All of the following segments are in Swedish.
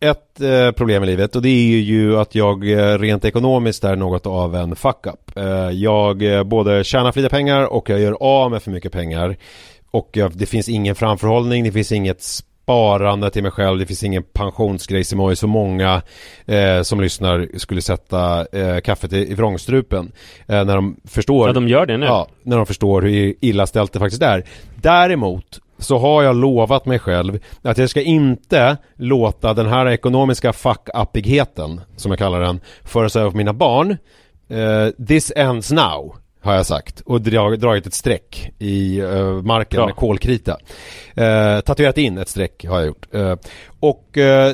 ett eh, problem i livet och det är ju att jag eh, rent ekonomiskt är något av en fuck-up. Eh, Jag eh, både tjänar för lite pengar och jag gör av med för mycket pengar. Och jag- det finns ingen framförhållning, det finns inget sparande till mig själv, det finns ingen pensionsgrej som har så många eh, som lyssnar skulle sätta eh, kaffet i, i vrångstrupen. Eh, när de förstår Ja, de gör det nu. Ja, när de förstår hur illa ställt det faktiskt är. Däremot så har jag lovat mig själv att jag ska inte låta den här ekonomiska fuck-uppigheten, som jag kallar den, föras över på mina barn. Eh, this ends now, har jag sagt. Och dra, dragit ett streck i eh, marken Bra. med kolkrita. Eh, tatuerat in ett streck har jag gjort. Eh, och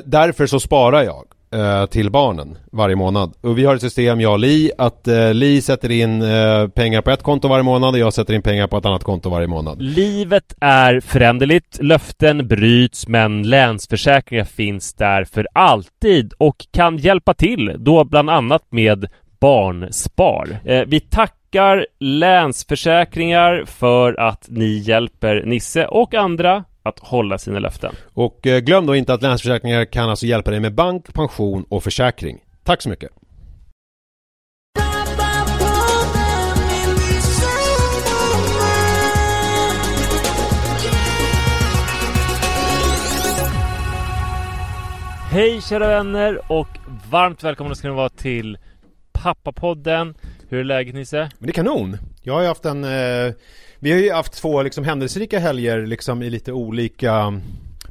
därför så sparar jag eh, till barnen varje månad. Och vi har ett system, jag och Li, att eh, Li sätter in eh, pengar på ett konto varje månad och jag sätter in pengar på ett annat konto varje månad. Livet är föränderligt, löften bryts, men Länsförsäkringar finns där för alltid och kan hjälpa till, då bland annat med Barnspar. Eh, vi tackar Länsförsäkringar för att ni hjälper Nisse och andra att hålla sina löften. Och eh, glöm då inte att Länsförsäkringar kan alltså hjälpa dig med bank, pension och försäkring. Tack så mycket! Hej kära vänner och varmt välkomna ska ni vara till Pappapodden. Hur är läget Nisse? Men det är kanon! Jag har ju haft en... Eh, vi har ju haft två liksom händelserika helger liksom i lite olika...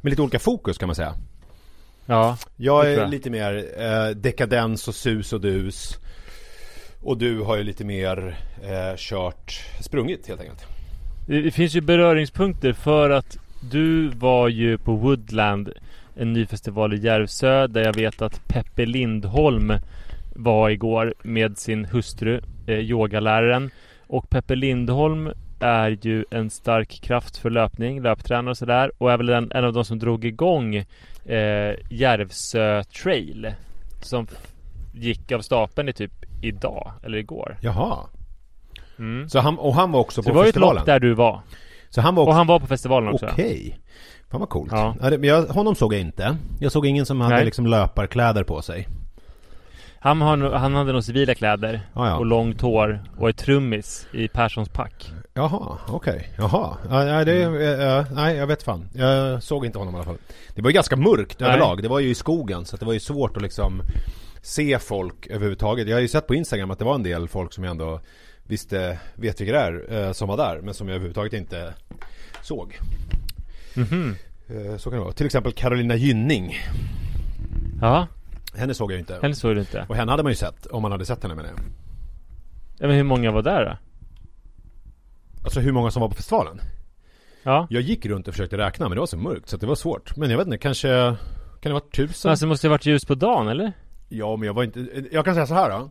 Med lite olika fokus kan man säga. Ja, Jag är lite mer eh, dekadens och sus och dus. Och du har ju lite mer eh, kört, sprungit helt enkelt. det, det finns ju beröringspunkter för att du var ju på Woodland, en ny festival i Järvsö där jag vet att Peppe Lindholm var igår med sin hustru, eh, yogaläraren. Och Peppe Lindholm är ju en stark kraft för löpning, löptränare och sådär och är väl en, en av de som drog igång eh, Järvsö trail som gick av stapeln i typ idag eller igår. Jaha. Mm. Så han, och han var också Så det på var ju ett festivalen? lopp där du var. Så han var också... Och han var på festivalen också. Okej. Fan vad coolt. Ja. Det- Men jag, honom såg jag inte. Jag såg ingen som hade Nej. liksom löparkläder på sig. Han, har, han hade nog civila kläder Ja, ja. och långt hår och är trummis i Perssons pack. Jaha, okej. Jaha. Ja, det, eh, eh, nej, jag vet fan. Jag såg inte honom i alla fall. Det var ju ganska mörkt Nej. överlag. Det var ju i skogen så det var ju svårt att liksom se folk överhuvudtaget. Jag har ju sett på Instagram att det var en del folk som jag ändå visste, vet vilka det är, eh, som var där. Men som jag överhuvudtaget inte såg. Mhm. Eh, Så kan det vara. Till exempel Carolina Gynning. Ja, Henne såg jag ju inte. henne såg du inte. Och henne hade man ju sett, om man hade sett henne menar jag. Ja, men hur många var där då? Alltså hur många som var på festivalen? Ja, Jag gick runt och försökte räkna men det var så mörkt så det var svårt. Men jag vet inte, kanske... Kan det vara tusen? alltså det måste ju varit ljus på dagen eller? Ja, men jag var inte... Jag kan säga så här då.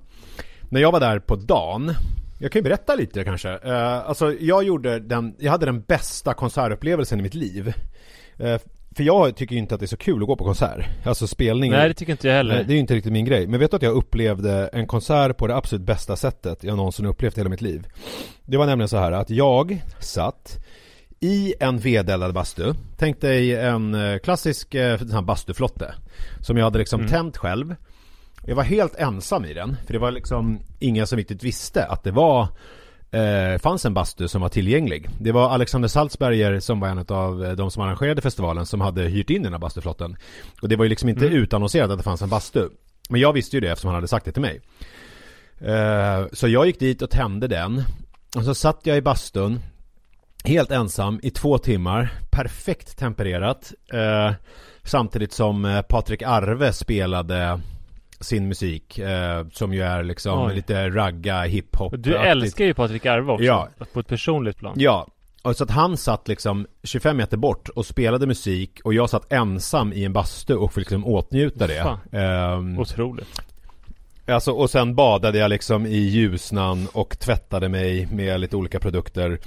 När jag var där på dagen. Jag kan ju berätta lite kanske. Uh, alltså jag gjorde den... Jag hade den bästa konsertupplevelsen i mitt liv. Eh, för jag tycker inte att det är så kul att gå på konsert. Alltså spelningen. Nej det tycker inte jag heller. Det är ju inte riktigt min grej. Men vet du att jag upplevde en konsert på det absolut bästa sättet jag någonsin upplevt i hela mitt liv? Det var nämligen så här att jag satt i en vedeldad bastu. Tänk dig en eh, klassisk eh, sån här bastuflotte. Som jag hade liksom Mm. tänt själv. Jag var helt ensam i den. För det var liksom ingen som riktigt visste att det var eh, fanns en bastu som var tillgänglig. Det var Alexander Salzberger som var en av eh, de som arrangerade festivalen som hade hyrt in den här bastuflotten. Och det var ju liksom inte mm. utannonserat att det fanns en bastu. Men jag visste ju det eftersom han hade sagt det till mig. Eh, så jag gick dit och tände den. Och så satt jag i bastun Helt ensam i två timmar Perfekt tempererat eh, Samtidigt som eh, Patrik Arve spelade sin musik eh, Som ju är liksom Oj. lite ragga, hiphop Du älskar ju Patrik Arve också Ja På ett personligt plan Ja och så att han satt liksom 25 meter bort och spelade musik och jag satt ensam i en bastu och fick liksom åtnjuta det. Um, Otroligt. Alltså och sen badade jag liksom i ljusnan och tvättade mig med lite olika produkter.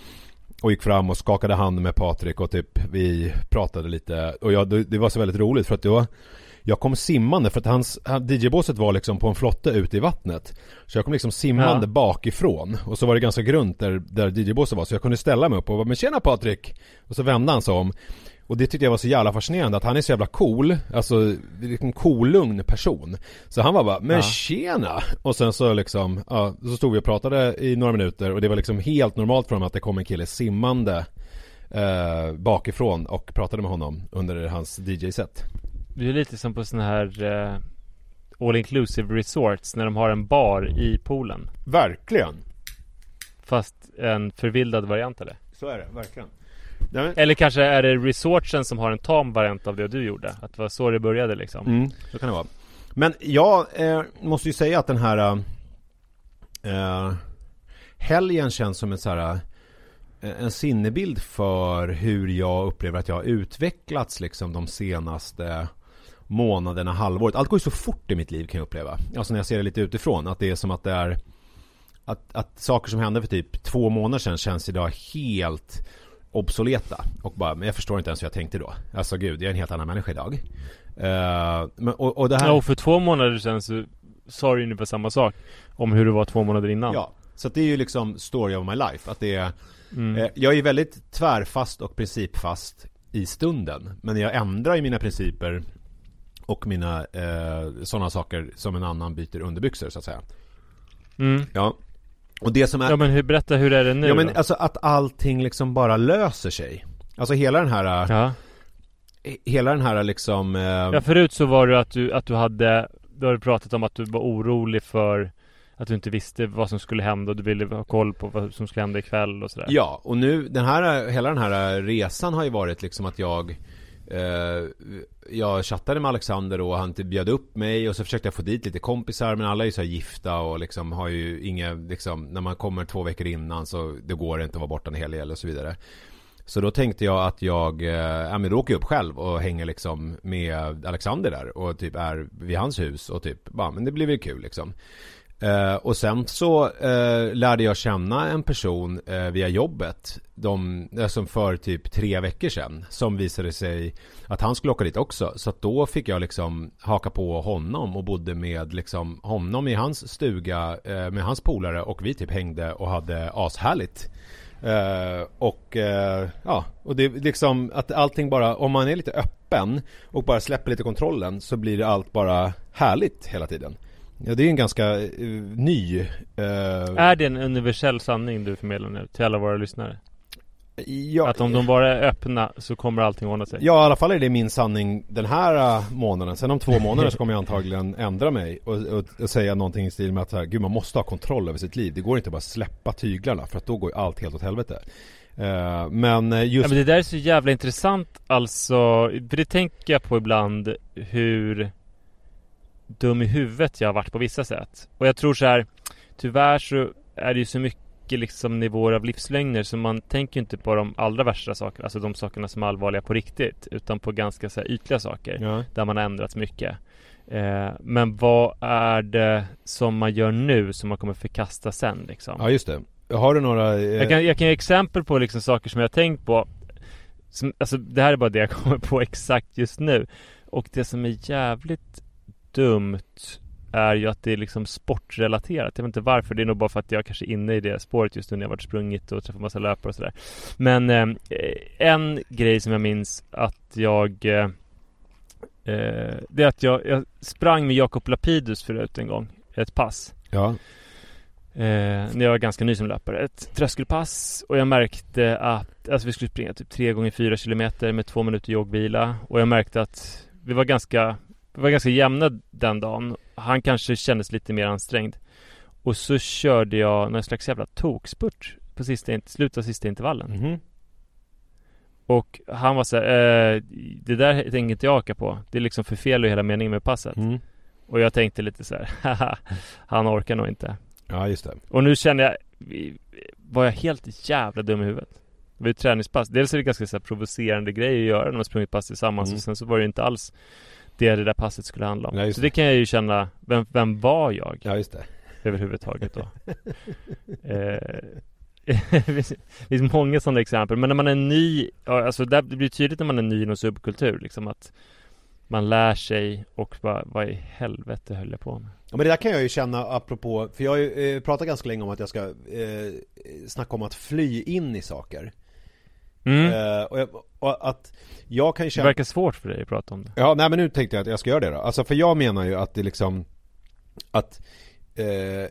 Och gick fram och skakade hand med Patrik och typ vi pratade lite och jag, det var så väldigt roligt för att då jag kom simmande för att hans, DJ-båset var liksom på en flotte ute i vattnet. Så jag kom liksom simmande ja. bakifrån. Och så var det ganska grunt där, där DJ-båset var. Så jag kunde ställa mig upp och bara 'Men tjena Patrik' Och så vände han sig om. Och det tyckte jag var så jävla fascinerande att han är så jävla cool. Alltså, liksom cool-lugn person. Så han var bara, men ja. tjena! Och sen så liksom, ja, så stod vi och pratade i några minuter. Och det var liksom helt normalt för honom att det kom en kille simmande eh, bakifrån och pratade med honom under hans DJ-set Det är lite som på sådana här eh, All inclusive resorts när de har en bar i poolen. Verkligen. Fast en förvildad variant det Så är det, verkligen. Nej, Eller kanske är det resortsen som har en tam variant av det du gjorde? Att det var så det började liksom? Mm, så kan det vara. Men jag eh, måste ju säga att den här eh, Helgen känns som en så här eh, en sinnebild för hur jag upplever att jag har utvecklats liksom de senaste månaderna, halvåret. Allt går ju så fort i mitt liv kan jag uppleva. Alltså när jag ser det lite utifrån. Att det är som att det är att, att saker som hände för typ två månader sedan känns idag helt obsoleta och bara, men jag förstår inte ens hur jag tänkte då. Alltså gud, jag är en helt annan människa idag. Uh, men, och, och det här... Ja, och för två månader sedan så sa du ungefär samma sak om hur det var två månader innan. Ja, så det är ju liksom story of my life. Att det är, mm. eh, jag är väldigt tvärfast och principfast i stunden. Men jag ändrar ju mina principer och mina eh, sådana saker som en annan byter underbyxor så att säga. Mm. Ja. Och det som är... Ja men hur, berätta hur är det nu Ja men då? alltså att allting liksom bara löser sig Alltså hela den här ja. Hela den här liksom eh... Ja förut så var det att du, att du hade Du hade pratat om att du var orolig för Att du inte visste vad som skulle hända och du ville ha koll på vad som skulle hända ikväll och sådär Ja och nu den här Hela den här resan har ju varit liksom att jag Eh, Eh, jag chattade med Alexander och han typ bjöd upp mig och så försökte jag få dit lite kompisar men alla är ju så gifta och liksom har ju inga liksom när man kommer två veckor innan så det går inte att vara borta en hel del och så vidare. Så då tänkte jag att jag, eh, ja men då åker jag upp själv och hänger liksom med Alexander där och typ är vid hans hus och typ, ja men det blir väl kul liksom. Eh, och sen så eh, lärde jag känna en person eh, via jobbet. De, alltså för typ tre veckor sedan Som visade sig att han skulle åka dit också. Så att då fick jag liksom haka på honom och bodde med liksom honom i hans stuga eh, Med hans polare. Och vi typ hängde och hade ashärligt. Eh, och ja, och det är liksom att allting bara, om man är lite öppen och bara släpper lite kontrollen så blir det allt bara härligt hela tiden. Ja det är en ganska uh, ny uh... Är det en universell sanning du förmedlar nu till alla våra lyssnare? Ja, att om de bara är öppna så kommer allting ordna sig? Ja i alla fall är det min sanning den här uh, månaden Sen om två månader så kommer jag antagligen ändra mig och, och, och säga någonting i stil med att här, Gud man måste ha kontroll över sitt liv Det går inte bara släppa tyglarna för att då går ju allt helt åt helvete uh, Men just ja, men det där är så jävla intressant alltså För det tänker jag på ibland hur dum i huvudet jag har varit på vissa sätt. Och jag tror så här, tyvärr så är det ju så mycket liksom nivåer av livslögner så man tänker inte på de allra värsta sakerna, alltså de sakerna som är allvarliga på riktigt, utan på ganska så här ytliga saker ja. där man har ändrats mycket. Eh, men vad är det som man gör nu som man kommer förkasta sen liksom? Ja just det. Har du några? Eh... Jag, kan, jag kan ge exempel på liksom saker som jag har tänkt på. Som, alltså det här är bara det jag kommer på exakt just nu. Och det som är jävligt dumt är ju att det är liksom sportrelaterat. Jag vet inte varför. Det är nog bara för att jag kanske är inne i det spåret just nu när jag varit sprungit och träffat massa löpare och sådär. Men eh, en grej som jag minns att jag eh, eh, Det är att jag, jag sprang med Jakob Lapidus förut en gång. Ett pass. Ja. eh, när jag var ganska ny som löpare. Ett tröskelpass och jag märkte att alltså vi skulle springa typ 3 gånger 4 kilometer med två minuter joggvila och jag märkte att vi var ganska vi var ganska jämna den dagen. Han kanske kändes lite mer ansträngd. Och så körde jag någon slags jävla tokspurt på sista, slutet av sista intervallen. Mhm. Och han var så här, eh, det där tänker inte jag haka på. Det är liksom förfelar ju hela meningen med passet. Mm. Och jag tänkte lite så här, haha, han orkar nog inte. Ja just det. Och nu känner jag, var jag helt jävla dum i huvudet? Det var ju träningspass. Dels är det ganska så provocerande grej att göra när man sprungit pass tillsammans Mm. och sen så var det inte alls det det där passet skulle handla om. Just så det. det kan jag ju känna, vem, vem var jag Ja just det. överhuvudtaget då? eh, det finns- många sådana exempel, men när man är ny, ja, alltså det blir tydligt när man är ny i någon subkultur liksom att man lär sig och bara, vad i helvete höll jag på med? Ja men det där kan jag ju känna apropå, för jag har ju eh, pratat ganska länge om att jag ska eh, snacka om att fly in i saker. Mm. Eh, och, jag, och att jag kan ju Det känna... verkar svårt för dig att prata om det. Ja, nej men nu tänkte jag att jag ska göra det då. Alltså för jag menar ju att det liksom Att eh,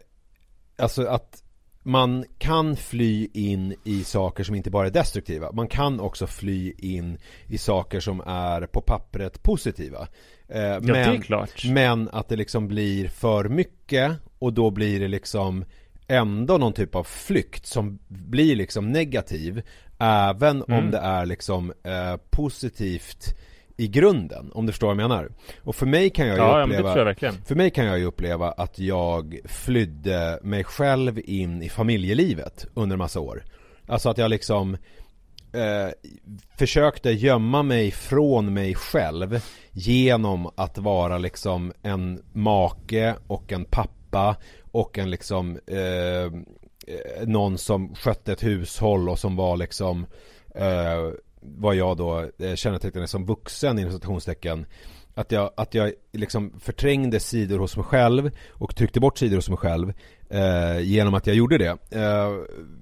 Alltså att man kan fly in i saker som inte bara är destruktiva. Man kan också fly in i saker som är på pappret positiva. Eh, Ja, det är klart. men att det liksom blir för mycket och då blir det liksom ändå någon typ av flykt som blir liksom negativ även Mm. om det är liksom eh, positivt i grunden, om du förstår vad jag menar. Och för mig kan jag ju Ja, uppleva jag verkligen. för mig kan jag ju uppleva att jag flydde mig själv in i familjelivet under en massa år. Alltså att jag liksom eh, försökte gömma mig från mig själv genom att vara liksom en make och en pappa och en liksom eh, eh, någon som skötte ett hushåll och som var liksom eh, vad jag då eh, kännetecknade som vuxen inom citationstecken att jag, att jag liksom förträngde sidor hos mig själv och tryckte bort sidor hos mig själv eh, genom att jag gjorde det. Eh,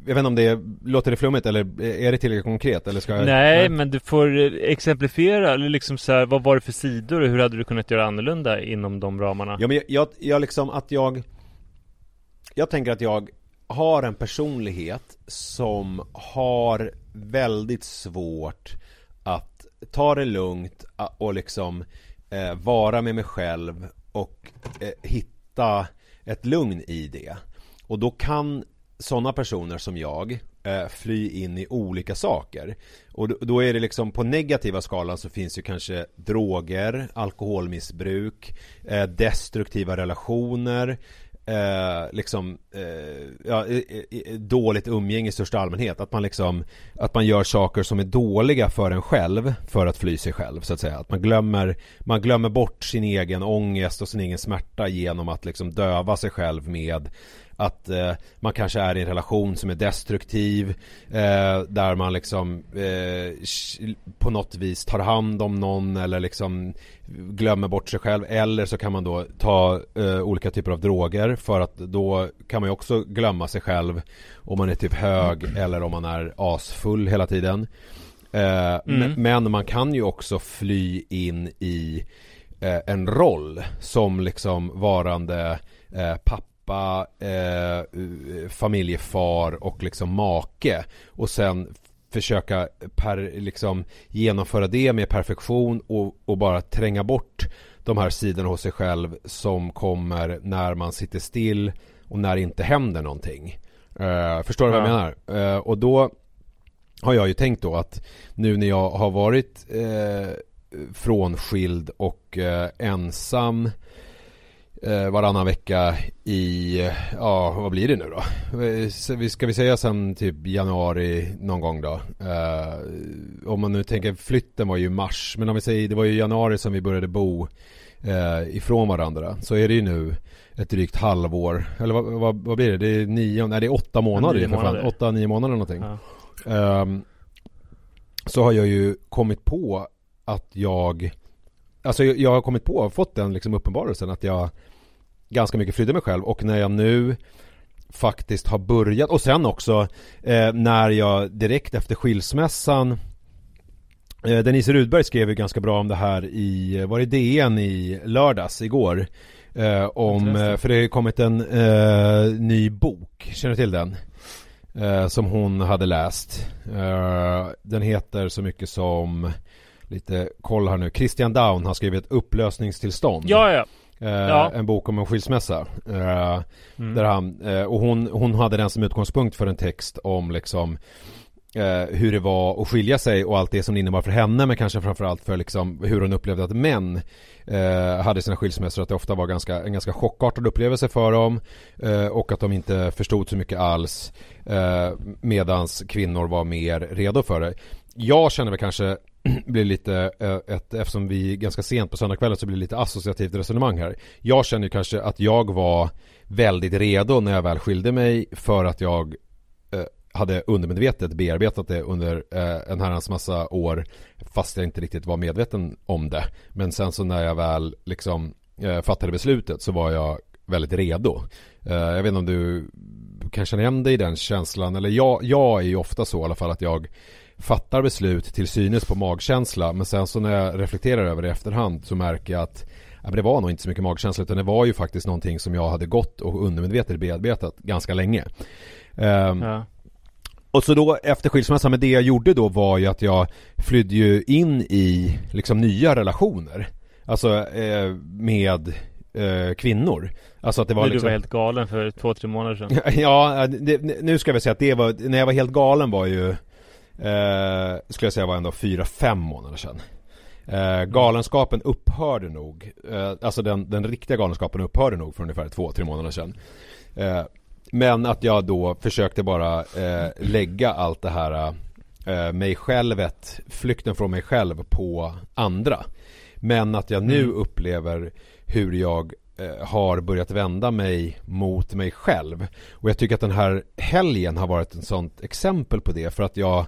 jag vet inte om det låter det flummigt eller är det tillräckligt konkret eller ska jag... Nej, men du får eh, exemplifiera, eller liksom så här, vad var det för sidor och hur hade du kunnat göra annorlunda inom de ramarna? Ja men jag, jag, jag liksom att jag jag tänker att jag har en personlighet som har väldigt svårt att ta det lugnt och liksom eh, vara med mig själv och eh, hitta ett lugn i det. Och då kan sådana personer som jag eh, fly in i olika saker. Och då, då är det liksom på negativa skalan så finns ju kanske droger, alkoholmissbruk, eh, destruktiva relationer, eh, liksom eh, ja, dåligt umgänge i största allmänhet. Att man liksom att man gör saker som är dåliga för en själv för att fly sig själv så att säga. Att man glömmer man glömmer bort sin egen ångest och sin egen smärta genom att liksom döva sig själv med att eh, man kanske är i en relation som är destruktiv eh, där man liksom eh, på något vis tar hand om någon eller liksom glömmer bort sig själv. Eller så kan man då ta eh, olika typer av droger för att då kan man ju också glömma sig själv om man är typ hög eller om man är asfull hela tiden. Eh, men, men man kan ju också fly in i eh, en roll som liksom varande eh, pappa eh, familjefar och liksom make och sen försöka per, liksom genomföra det med perfektion och, och bara tränga bort de här sidorna hos sig själv som kommer när man sitter still och när det inte händer någonting. Eh, förstår du vad jag Ja. menar? Eh, och då har jag ju tänkt då att nu när jag har varit eh, frånskild och ensam varannan vecka i, ja vad blir det nu då? Eh, Ska vi säga sen typ januari någon gång då? Eh, om man nu tänker, flytten var ju mars, men om vi säger det var ju januari som vi började bo eh, ifrån varandra. Så är det ju nu ett drygt halvår, eller vad, vad, vad blir det? Det är nio, nej det är åtta månader nio fan. månader. Åtta, nio månader någonting. Ja. Ehm, så har jag ju kommit på att jag Alltså jag, har kommit på, fått den liksom uppenbarelsen att jag ganska mycket flydde mig själv och när jag nu faktiskt har börjat och sen också eh, när jag direkt efter skilsmässan eh, Denise Rudberg skrev ju ganska bra om det här i, var det DN i lördags igår Eh, om, eh, för det har ju kommit en eh, ny bok, känner du till den? Eh, som hon hade läst. Den heter så mycket som, lite koll här nu, Christian Down har skrivit Upplösningstillstånd. Ja, ja. Eh, Ja. En bok om en skilsmässa. Eh, Mm. där han, eh, och hon, hon hade den som utgångspunkt för en text om liksom eh, hur det var att skilja sig och allt det som det innebar för henne men kanske framförallt för liksom hur hon upplevde att män eh, hade sina skilsmässor att det ofta var ganska, en ganska chockartad upplevelse för dem eh, och att de inte förstod så mycket alls medans kvinnor var mer redo för det. Jag känner väl kanske blir lite eh, ett, eftersom vi ganska sent på söndagskvällen så blir det lite associativt resonemang här. Jag känner ju kanske att jag var väldigt redo när jag väl skilde mig för att jag eh, hade undermedvetet bearbetat det under eh, en herrans massa år fast jag inte riktigt var medveten om det. Men sen så när jag väl liksom eh, fattade beslutet så var jag väldigt redo. Eh, jag vet inte om du kan känna igen dig i den känslan eller jag, jag är ju ofta så i alla fall att jag fattar beslut till synes på magkänsla men sen så när jag reflekterar över det i efterhand så märker jag att ja, men det var nog inte så mycket magkänsla utan det var ju faktiskt någonting som jag hade gått och undermedvetet bearbetat ganska länge. Ehm, Ja. och så då efter skilsmässan, men det jag gjorde då var ju att jag flydde ju in i liksom nya relationer. Alltså eh, med eh, kvinnor. Alltså att det var Men liksom... Du var helt galen för två, tre månader sedan. Ja, det, nu ska vi säga att det var, när jag var helt galen var ju eh, Skulle jag säga var ändå fyra, fem månader sedan eh, Galenskapen upphörde nog eh, Alltså den, den riktiga galenskapen upphörde nog för ungefär två, tre månader sedan eh, Men att jag då försökte bara eh, lägga allt det här eh, mig självet, flykten från mig själv på andra Men att jag nu Mm. upplever hur jag eh, har börjat vända mig mot mig själv. Och jag tycker att den här helgen har varit ett sånt exempel på det för att jag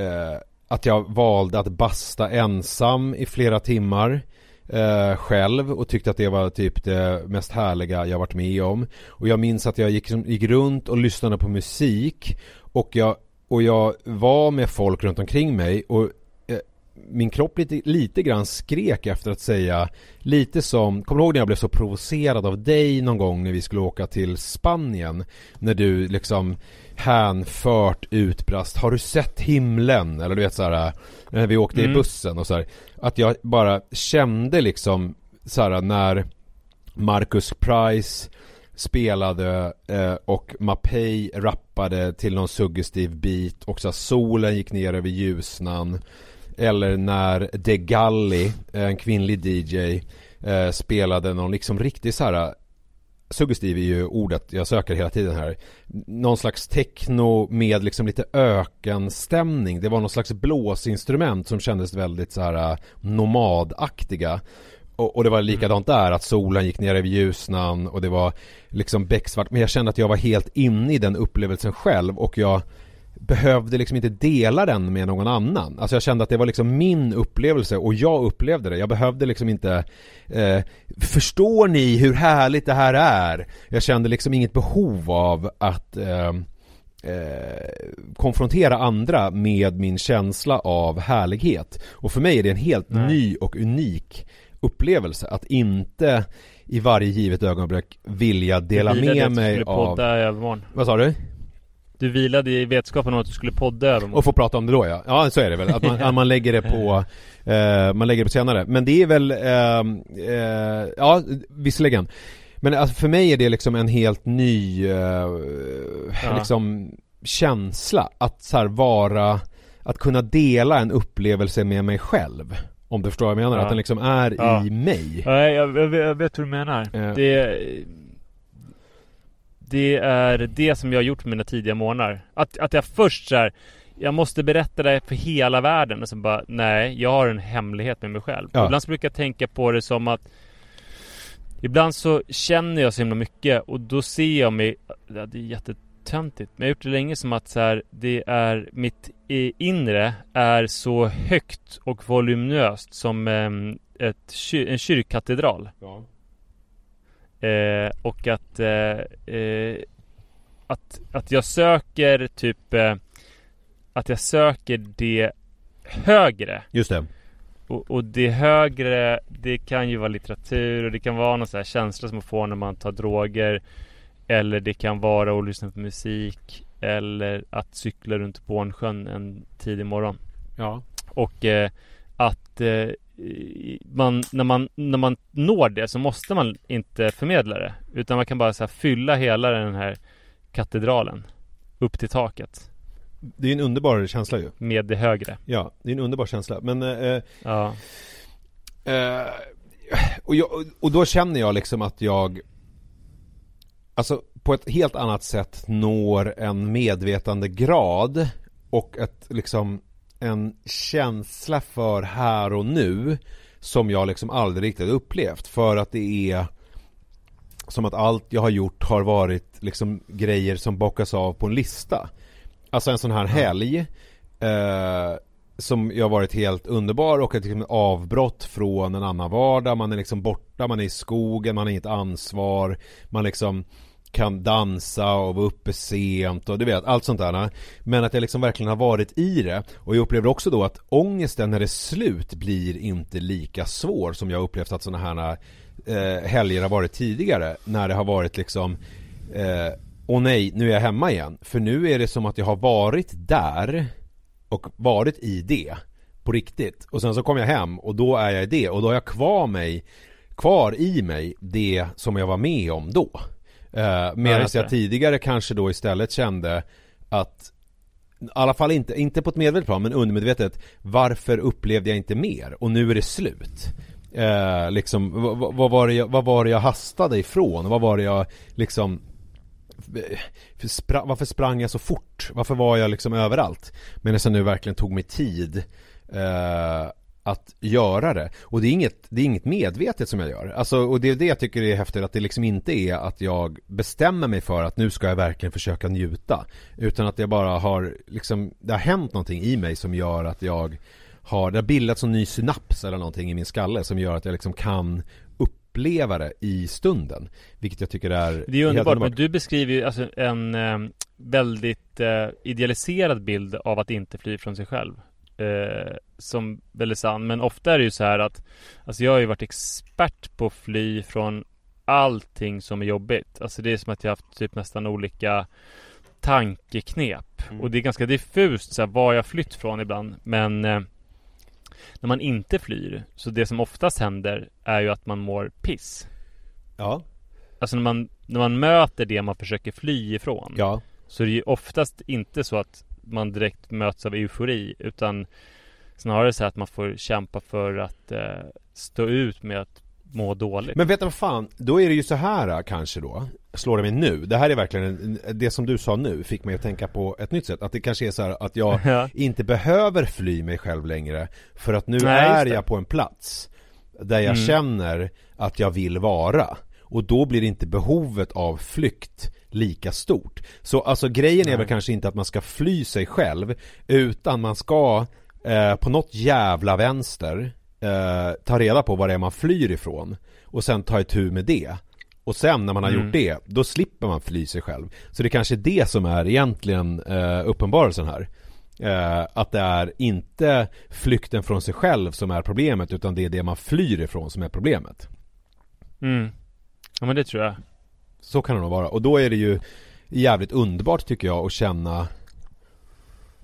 eh, att jag valde att basta ensam i flera timmar eh, själv och tyckte att det var typ det mest härliga jag varit med om. Och jag minns att jag gick, gick runt och lyssnade på musik och jag, och jag var med folk runt omkring mig och eh, min kropp lite, lite grann skrek efter att säga lite som, kommer du ihåg när jag blev så provocerad av dig någon gång när vi skulle åka till Spanien? När du liksom hänfört utbrast Har du sett himlen? Eller du vet så här När vi åkte i Mm. bussen och så här Att jag bara kände liksom så här när Marcus Price spelade eh, och Mapei rappade till någon suggestiv beat och så solen gick ner över ljusnan eller när De Galli, en kvinnlig DJ eh, spelade någon liksom riktig så här Suggestiv är ju ordet jag söker hela tiden här. Någon slags techno med liksom lite ökenstämning. Det var någon slags blåsinstrument som kändes väldigt så här nomadaktiga. Och, och det var likadant där att solen gick ner över ljusnan och det var liksom becksvart. Men jag kände att jag var helt inne i den upplevelsen själv och jag behövde liksom inte dela den med någon annan. Alltså jag kände att det var liksom min upplevelse och jag upplevde det. Jag behövde liksom inte eh, Förstår ni hur härligt det här är? Jag kände liksom inget behov av att eh, eh, konfrontera andra med min känsla av härlighet. Och för mig är det en helt Nej. ny och unik upplevelse att inte i varje givet ögonblick vilja dela med mig av... podda i övermorgon. Vad sa du? Du vilade i vetskapen om att du skulle podda övermorgon. Och få prata om det då ja. Ja så är det väl. Att man, man lägger det på eh, Man lägger det på senare. Men det är väl eh, eh, Ja visserligen. Men alltså, för mig är det liksom en helt ny eh, Ja. liksom känsla. Att så här vara Att kunna dela en upplevelse med mig själv. Om du förstår vad jag menar. Ja. Att den liksom är Ja. i mig. Nej, jag, jag, jag vet hur du menar. Ja. Det, det är det som jag har gjort mina tidiga månader. Att, att jag först så här, jag måste berätta det för hela världen och så bara, nej, jag har en hemlighet med mig själv. Ja. Ibland så brukar jag tänka på det som att Ibland så känner jag så himla mycket och då ser jag mig, ja, det är jättetöntigt, men jag har gjort det länge som att så här, det är mitt eh, inre är så högt och voluminöst som ehm, ett, en kyrkkatedral. Ja. Eh, och att, eh, eh, att, att jag söker typ eh, Att jag söker det högre Just det. och, och det högre, det kan ju vara litteratur och det kan vara någon sån här känsla som man får när man tar droger. Eller det kan vara att lyssna på musik. Eller att cykla runt på en sjön en tidig morgon. Ja. Och eh, att eh, man, när, man, när man når det så måste man inte förmedla det. Utan man kan bara så fylla hela den här katedralen. Upp till taket. Det är en underbar känsla ju. Med det högre. Ja, det är en underbar känsla. Men eh, Ja. Eh, och, jag, och då känner jag liksom att jag Alltså på ett helt annat sätt når en medvetandegrad och ett liksom en känsla för här och nu som jag liksom aldrig riktigt upplevt för att det är som att allt jag har gjort har varit liksom grejer som bockas av på en lista. Alltså en sån här helg eh, som ju har varit helt underbar och ett liksom avbrott från en annan vardag. Man är liksom borta, man är i skogen, man har inget ansvar. Man liksom kan dansa och vara uppe sent och du vet, allt sånt där. Men att jag liksom verkligen har varit i det. Och jag upplever också då att ångesten när det är slut blir inte lika svår som jag upplevt att sådana här eh, helger har varit tidigare. När det har varit liksom eh, Åh nej, nu är jag hemma igen. För nu är det som att jag har varit där och varit i det på riktigt. Och sen så kom jag hem och då är jag i det och då har jag kvar mig kvar i mig det som jag var med om då. Uh, Medan jag tidigare kanske då istället kände att i alla fall inte, inte på ett medvetet plan men undermedvetet Varför upplevde jag inte mer? Och nu är det slut eh, liksom, vad, vad, var det jag, vad var det jag hastade ifrån? Vad var det jag liksom för spra, Varför sprang jag så fort? Varför var jag liksom överallt? Medan jag nu verkligen tog mig tid eh, att göra det. Och det är, inget, det är inget medvetet som jag gör. Alltså, och det är det jag tycker är häftigt att det liksom inte är att jag bestämmer mig för att nu ska jag verkligen försöka njuta. Utan att jag bara har liksom, det har hänt någonting i mig som gör att jag har, det har bildats en ny synaps eller någonting i min skalle som gör att jag liksom kan uppleva det i stunden. Vilket jag tycker är Det är underbart, men du beskriver ju alltså en eh, väldigt eh, idealiserad bild av att inte fly från sig själv. Eh, som väl är sann, men ofta är det ju så här att Alltså jag har ju varit expert på att fly från allting som är jobbigt. Alltså det är som att jag haft typ nästan olika tankeknep. Mm. Och det är ganska diffust så här, var jag flytt från ibland. Men eh, när man inte flyr, så det som oftast händer är ju att man mår piss. Ja, Alltså när man, när man möter det man försöker fly ifrån ja, Så är det ju oftast inte så att man direkt möts av eufori Utan snarare så att man får kämpa för att eh, stå ut med att må dåligt. Men vet du vad fan, då är det ju så här kanske då Slår det mig nu, det här är verkligen en- det som du sa nu fick mig att tänka på ett nytt sätt. Att det kanske är så här att jag Ja. inte behöver fly mig själv längre För att nu Nej, är jag på en plats Där jag Mm. känner att jag vill vara. Och då blir inte behovet av flykt lika stort Så alltså grejen är väl kanske inte att man ska fly sig själv Utan man ska eh, på något jävla vänster eh, ta reda på vad det är man flyr ifrån och sen ta itu med det. Och sen när man har Mm. gjort det, då slipper man fly sig själv. Så det är kanske är det som är egentligen eh, uppenbarelsen här. Eh, att det är inte flykten från sig själv som är problemet utan det är det man flyr ifrån som är problemet. mm. Ja men det tror jag Så kan det nog vara. Och då är det ju jävligt underbart tycker jag att känna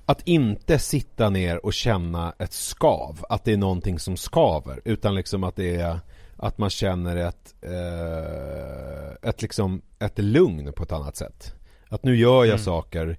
att inte sitta ner och känna ett skav, att det är någonting som skaver, utan liksom att det är att man känner ett, eh, ett liksom, ett lugn på ett annat sätt. Att nu gör jag Mm. saker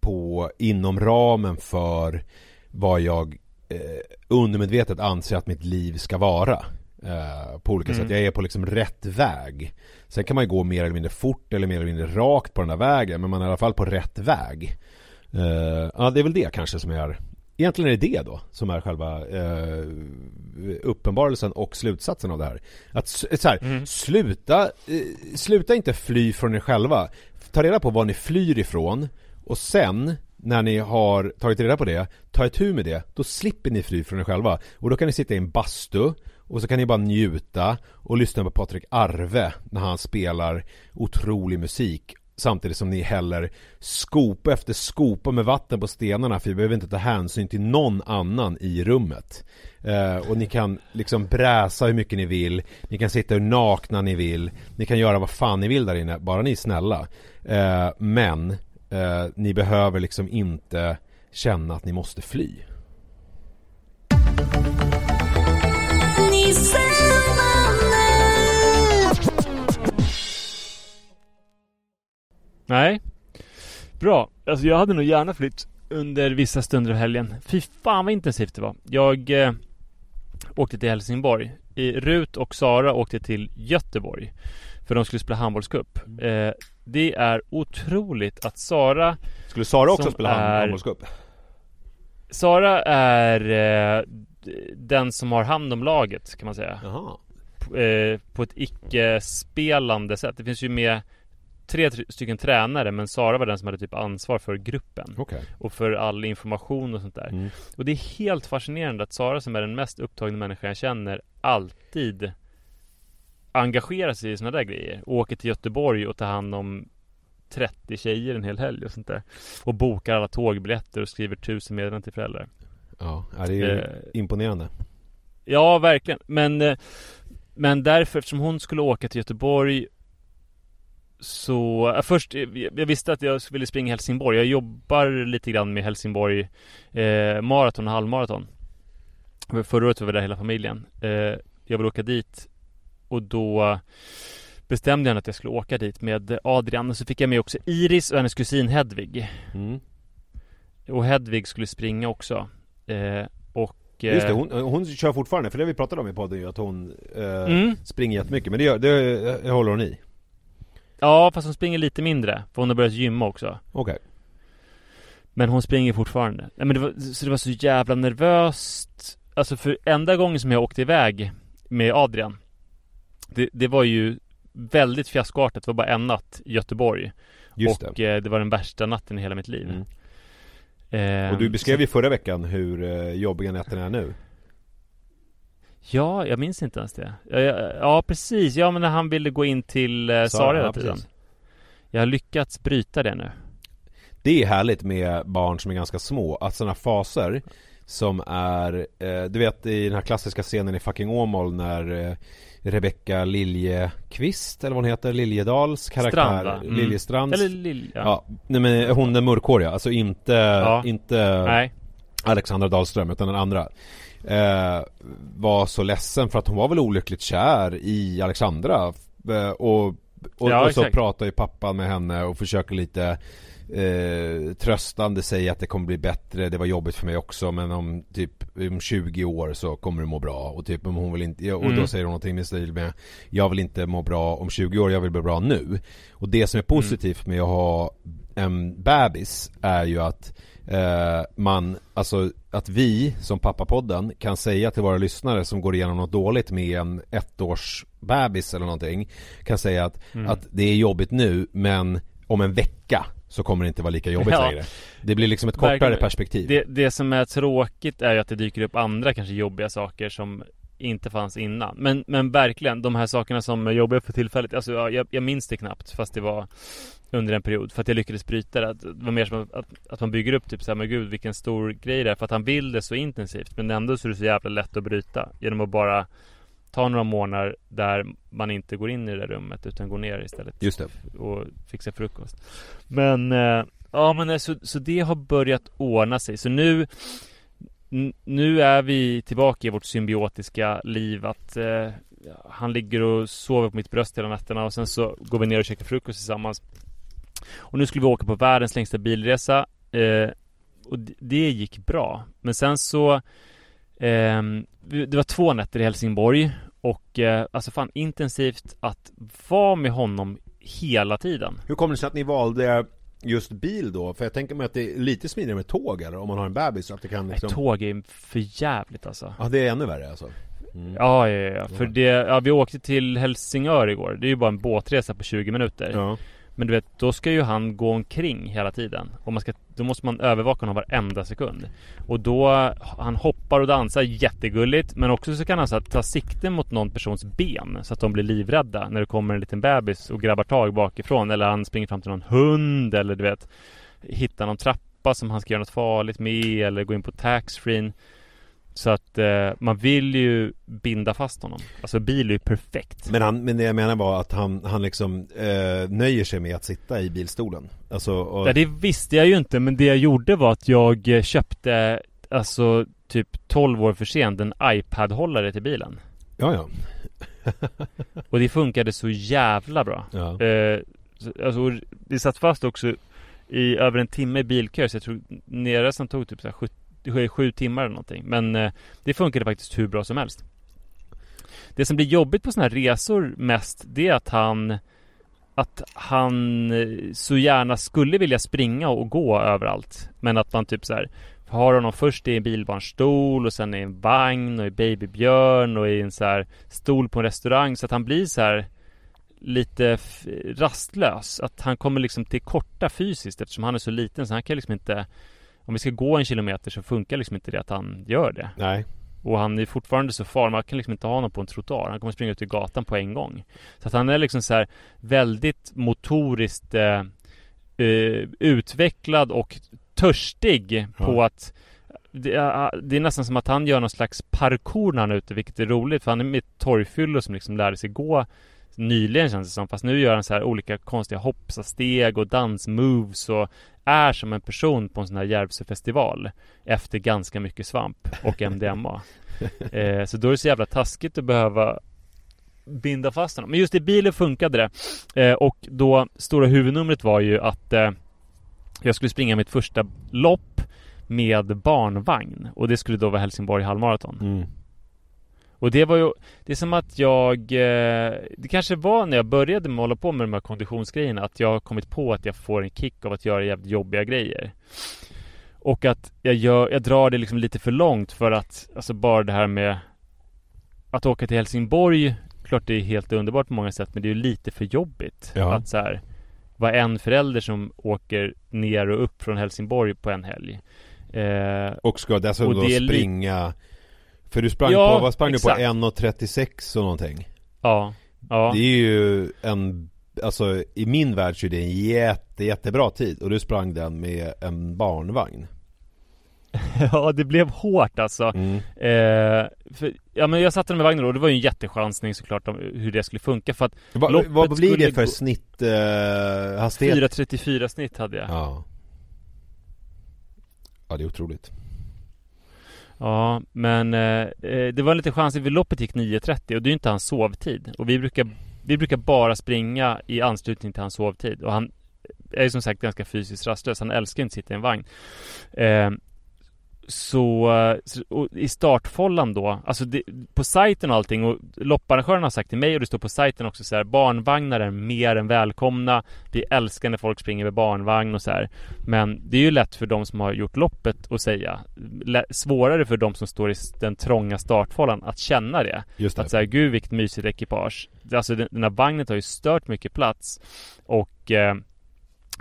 på inom ramen för vad jag eh, undermedvetet anser att mitt liv ska vara. Eh, på olika Mm. sätt. Jag är på liksom rätt väg. Sen kan man ju gå mer eller mindre fort eller mer eller mindre rakt på den där vägen. Men man är i alla fall på rätt väg. Eh, ja, det är väl det kanske som är Egentligen är det det då som är själva eh, uppenbarelsen och slutsatsen av det här. Att s- så här, Mm. sluta, eh, sluta inte fly från er själva. Ta reda på var ni flyr ifrån och sen när ni har tagit reda på det, ta ett med det, då slipper ni fly från er själva. Och då kan ni sitta i en bastu och så kan ni bara njuta och lyssna på Patrik Arve när han spelar otrolig musik Samtidigt som ni häller skopa efter skopa med vatten på stenarna för vi behöver inte ta hänsyn till någon annan i rummet. Eh, och ni kan liksom bräsa hur mycket ni vill, ni kan sitta hur nakna ni vill, ni kan göra vad fan ni vill där inne, bara ni är snälla. Eh, men eh, ni behöver liksom inte känna att ni måste fly. Nej. Bra. Alltså jag hade nog gärna flytt under vissa stunder av helgen. Fy fan vad intensivt det var. Jag eh, åkte till Helsingborg. I, Rut och Sara åkte till Göteborg. För de skulle spela handbollscup. Eh, det är otroligt att Sara Skulle Sara också spela är- handbollscup? Sara är eh, den som har hand om laget kan man säga. P- eh, på ett icke-spelande sätt. Det finns ju med tre tr- stycken tränare men Sara var den som hade typ ansvar för gruppen. Okej. Och för all information och sånt där. Mm. Och det är helt fascinerande att Sara som är den mest upptagna människan jag känner alltid engagerar sig i såna där grejer. Och åker till Göteborg och tar hand om 30 tjejer en hel helg och sånt där. Och bokar alla tågbiljetter och skriver tusen meddelanden till föräldrar. Ja, det är ju Eh, imponerande. Ja, verkligen. Men, eh, men därför, eftersom hon skulle åka till Göteborg så, äh, först, eh, jag visste att jag ville springa Helsingborg. Jag jobbar lite grann med Helsingborg eh, maraton och halvmaraton. Förra året var vi där hela familjen. Eh, jag vill åka dit och då bestämde jag att jag skulle åka dit med Adrian. Och så fick jag med också Iris och hennes kusin Hedvig. Mm. Och Hedvig skulle springa också. Eh, och... eh, Just det, hon, hon kör fortfarande, för det vi pratat om i podden ju, att hon eh, Mm. springer jättemycket. Men det, gör, det, det håller hon i. Ja, fast hon springer lite mindre. För hon har börjat gymma också. Okej. Men hon springer fortfarande. Nej men det var, så det var så jävla nervöst. Alltså för enda gången som jag åkte iväg med Adrian. Det, det var ju väldigt fiaskoartat. Det var bara en natt i Göteborg. Just och det. eh, det var den värsta natten i hela mitt liv. Mm. Eh, Och du beskrev så- ju förra veckan hur eh, jobbiga nätterna är nu. Ja, jag minns inte ens det. Ja, ja, ja precis. Ja, men när han ville gå in till eh, Sara hela tiden. precis. Jag har lyckats bryta det nu. Det är härligt med barn som är ganska små, att sådana faser som är, eh, du vet i den här klassiska scenen i fucking Åmål när eh, Rebecka Liljekvist, eller vad hon heter, Liljedals karaktär, Strand? Mm. Liljestrands Eller Lill... Ja. Nej men hon den mörkhåriga, alltså inte, Ja. inte Nej. Alexandra Dahlström utan den andra eh, Var så ledsen för att hon var väl olyckligt kär i Alexandra eh, Och, och, Ja, och så pratar ju pappan med henne och försöker lite eh, tröstande säga att det kommer bli bättre, det var jobbigt för mig också men om typ om 20 år så kommer du må bra och typ om hon vill inte, och Mm. då säger hon någonting med stil med Jag vill inte må bra om 20 år, jag vill bli bra nu Och det som är positivt med att ha en bebis är ju att eh, man, alltså att vi som pappapodden kan säga till våra lyssnare som går igenom något dåligt med en ettårs bebis eller någonting kan säga att, Mm. att det är jobbigt nu men om en vecka så kommer det inte vara lika jobbigt Ja. längre. Det blir liksom ett kortare Verkligen. perspektiv. Det, det som är tråkigt är ju att det dyker upp andra kanske jobbiga saker som inte fanns innan. Men, men verkligen, de här sakerna som är jobbiga för tillfället. Alltså ja, jag, jag minns det knappt fast det var under en period. För att jag lyckades bryta det. Att Det var mer som att, att man bygger upp typ såhär, men gud vilken stor grej det är. För att han vill det så intensivt. Men ändå så är det så jävla lätt att bryta. Genom att bara ta några månader där man inte går in i det där rummet utan går ner istället Just det. och fixar frukost. Men, eh, Ja men alltså, så det har börjat ordna sig. Så nu Nu är vi tillbaka i vårt symbiotiska liv att eh, Han ligger och sover på mitt bröst hela nätterna och sen så går vi ner och käkar frukost tillsammans Och nu skulle vi åka på världens längsta bilresa eh, Och det gick bra Men sen så eh, Det var två nätter i Helsingborg Och eh, alltså fan intensivt att vara med honom hela tiden Hur kommer det sig att ni valde just bil då? För jag tänker mig att det är lite smidigare med tåg eller? Om man har en bebis att det kan liksom... Nej, tåg är för jävligt alltså Ja det är ännu värre alltså? Mm. Ja, ja, ja, för det, ja vi åkte till Helsingör igår Det är ju bara en båtresa på 20 minuter Ja men du vet, då ska ju han gå omkring hela tiden. Och man ska, då måste man övervaka honom varenda sekund. Och då, han hoppar och dansar jättegulligt Men också så kan han så här, ta sikte mot någon persons ben Så att de blir livrädda när det kommer en liten bebis och grabbar tag bakifrån Eller han springer fram till någon hund eller du vet Hittar någon trappa som han ska göra något farligt med Eller gå in på taxfree så att eh, man vill ju binda fast honom. Alltså bil är ju perfekt. Men, han, men det jag menar var att han, han liksom eh, nöjer sig med att sitta i bilstolen. Alltså och... Ja det visste jag ju inte men det jag gjorde var att jag eh, köpte Alltså typ 12 år för sent en iPad-hållare till bilen. Ja ja. Och det funkade så jävla bra. Ja. Eh, Alltså det satt fast också i över en timme i bilkö så jag tror nere som tog typ så här 70 sju timmar eller någonting. Men eh, det funkade faktiskt hur bra som helst. Det som blir jobbigt på sådana här resor mest, det är att han att han eh, så gärna skulle vilja springa och gå överallt. Men att man typ så här har honom först i en bilbarnstol och sen i en vagn och i babybjörn och i en så här stol på en restaurang så att han blir så här lite rastlös. Att han kommer liksom till korta fysiskt eftersom han är så liten så han kan liksom inte om vi ska gå en kilometer så funkar liksom inte det att han gör det. Nej. Och han är fortfarande så far, man kan liksom inte ha honom på en trottoar. Han kommer springa ut i gatan på en gång. Så att han är liksom så här väldigt motoriskt eh, eh, utvecklad och törstig ja. på att det är, det är, nästan som att han gör någon slags parkour när han är ute, vilket är roligt för han är med torgfyllo som liksom lärde sig gå nyligen känns det som. Fast nu gör han så här olika konstiga hoppsasteg och dansmoves och är som en person på en sån här Järvsöfestival efter ganska mycket svamp och MDMA. eh, så då är det så jävla taskigt att behöva binda fast honom. Men just i bilen funkade det. Eh, och då, stora huvudnumret var ju att eh, jag skulle springa mitt första lopp med barnvagn. Och det skulle då vara Helsingborg halvmaraton. Mm. Och det var ju, det är som att jag, eh, det kanske var när jag började med hålla på med de här konditionsgrejerna att jag har kommit på att jag får en kick av att göra jävligt jobbiga grejer. Och att jag, gör, jag drar det liksom lite för långt för att, alltså bara det här med att åka till Helsingborg, klart det är helt underbart på många sätt men det är ju lite för jobbigt. Ja. Att så här, vara en förälder som åker ner och upp från Helsingborg på en helg. Eh, och ska dessutom och då springa för du sprang ja, på, vad sprang exakt. du på? 1.36 och någonting? Ja, ja Det är ju en, alltså i min värld så är det en jätte, jättebra tid och du sprang den med en barnvagn Ja det blev hårt alltså mm. eh, för, Ja men jag satte den med vagnen då och det var ju en jättechansning såklart om hur det skulle funka för att Va, Vad blir det för gå... snitt eh, hastighet? 4.34 snitt hade jag Ja Ja det är otroligt Ja, men eh, eh det var lite chans. Loppet gick 9.30 och det är ju inte hans sovtid. Och vi brukar, vi brukar bara springa i anslutning till hans sovtid. Och han är ju som sagt ganska fysiskt rastlös. Han älskar inte att sitta i en vagn. Eh, så, i startfållan då, alltså det, på sajten och allting och lopparrangören har sagt till mig och det står på sajten också så här barnvagnar är mer än välkomna. Vi älskar när folk springer med barnvagn och så här. Men det är ju lätt för de som har gjort loppet att säga. Svårare för de som står i den trånga startfållan att känna det. Just det. Att säga gud vilket mysigt ekipage. Alltså den, den här vagnen tar ju stört mycket plats och eh,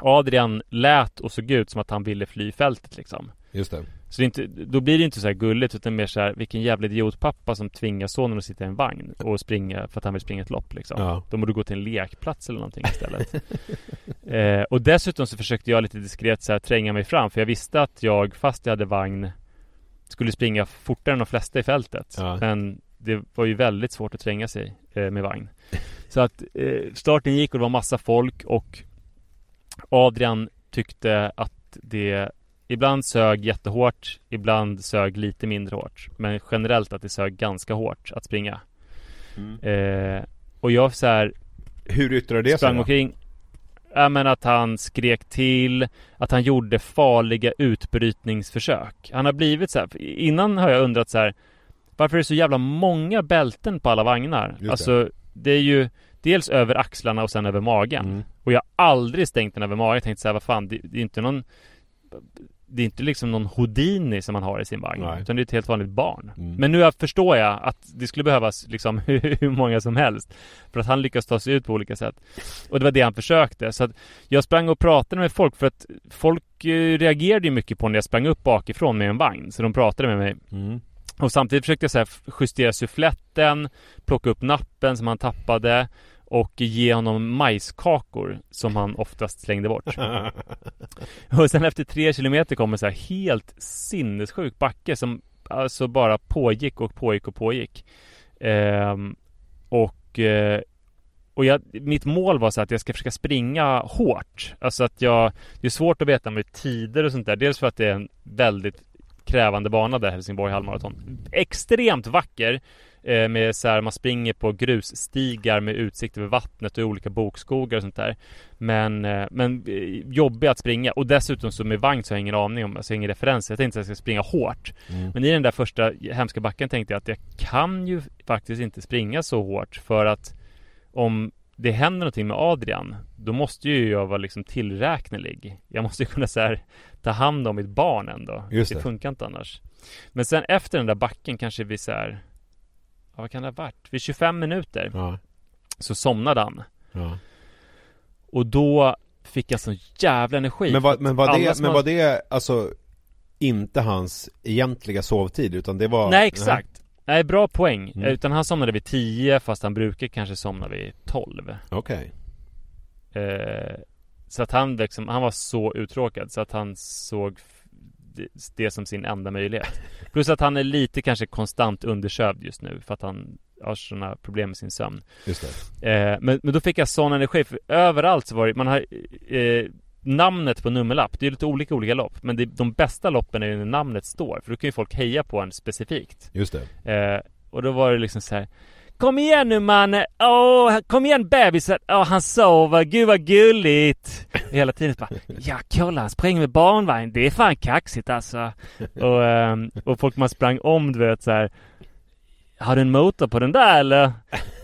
Adrian lät och såg ut som att han ville fly fältet liksom. Just det. Så det inte, då blir det inte så här gulligt utan mer så här vilken jävla idiotpappa som tvingar sonen att sitta i en vagn och springa för att han vill springa ett lopp liksom. Ja. Då borde du gå till en lekplats eller någonting istället. eh, och dessutom så försökte jag lite diskret så här tränga mig fram för jag visste att jag fast jag hade vagn skulle springa fortare än de flesta i fältet. Ja. Men det var ju väldigt svårt att tränga sig eh, med vagn. Så att eh, starten gick och det var massa folk och Adrian tyckte att det ibland sög jättehårt, ibland sög lite mindre hårt. Men generellt att det sög ganska hårt att springa. Mm. Eh, och jag så här, Hur yttrar det sig sprang omkring Ja men att han skrek till Att han gjorde farliga utbrytningsförsök Han har blivit så här, Innan har jag undrat så här Varför är det så jävla många bälten på alla vagnar? det. alltså det är ju Dels över axlarna och sen över magen Mm. Och jag har aldrig stängt den över magen Jag tänkte så här, vad fan det, det är inte någon Det är inte liksom någon Houdini som man har i sin vagn Nej. Utan det är ett helt vanligt barn Mm. Men nu förstår jag att det skulle behövas liksom hur många som helst För att han lyckas ta sig ut på olika sätt Och det var det han försökte Så att jag sprang och pratade med folk för att Folk eh, reagerade ju mycket på när jag sprang upp bakifrån med en vagn Så de pratade med mig Mm. Och samtidigt försökte jag så här justera suffletten Plocka upp nappen som han tappade Och ge honom majskakor Som han oftast slängde bort Och sen efter tre kilometer kom en så här helt sinnessjuk backe som alltså bara pågick och pågick och pågick. Ehm, och eh, och jag, mitt mål var så att jag ska försöka springa hårt. Alltså att jag, det är svårt att veta med tider och sånt där. Dels för att det är en väldigt krävande bana där, Helsingborg halvmaraton. Extremt vacker. Eh, med så här, man springer på grusstigar med utsikt över vattnet och olika bokskogar och sånt där. Men, eh, men eh, jobbig att springa och dessutom så med vagn så har jag ingen aning om, alltså jag har ingen referens. Jag tänkte att jag ska springa hårt. Mm. Men i den där första hemska backen tänkte jag att jag kan ju faktiskt inte springa så hårt för att om det händer någonting med Adrian Då måste ju jag vara liksom tillräknelig Jag måste ju kunna så här, ta hand om mitt barn ändå Just Det det. funkar inte annars Men sen efter den där backen kanske vi så här, Vad kan det ha varit? Vid 25 minuter Ja. så somnade han Ja. Och då fick jag sån jävla energi Men var, men var det, men var det alltså inte hans egentliga sovtid utan det var Nej exakt Nej bra poäng Mm. Utan han somnade vid 10 fast han brukar kanske somna vid 12 Okej Eh, så att han liksom, han var så uttråkad så att han såg det- som sin enda möjlighet. Plus att han är lite kanske konstant undersövd just nu för att han har sådana problem med sin sömn. Just det Eh, men, men då fick jag sån energi för överallt så var det, man har eh, namnet på nummerlapp. Det är lite olika olika lopp. Men det, de bästa loppen är ju när namnet står. För då kan ju folk heja på en specifikt. Just det Eh, och då var det liksom så här. Kom igen nu man! Åh, kom igen bebisen! Åh, han sover! Gud vad gulligt! Och hela tiden bara Ja, kolla han springer med barnvagn! Det är fan kaxigt alltså! och, ehm, och folk man sprang om, du vet så här. Har du en motor på den där eller?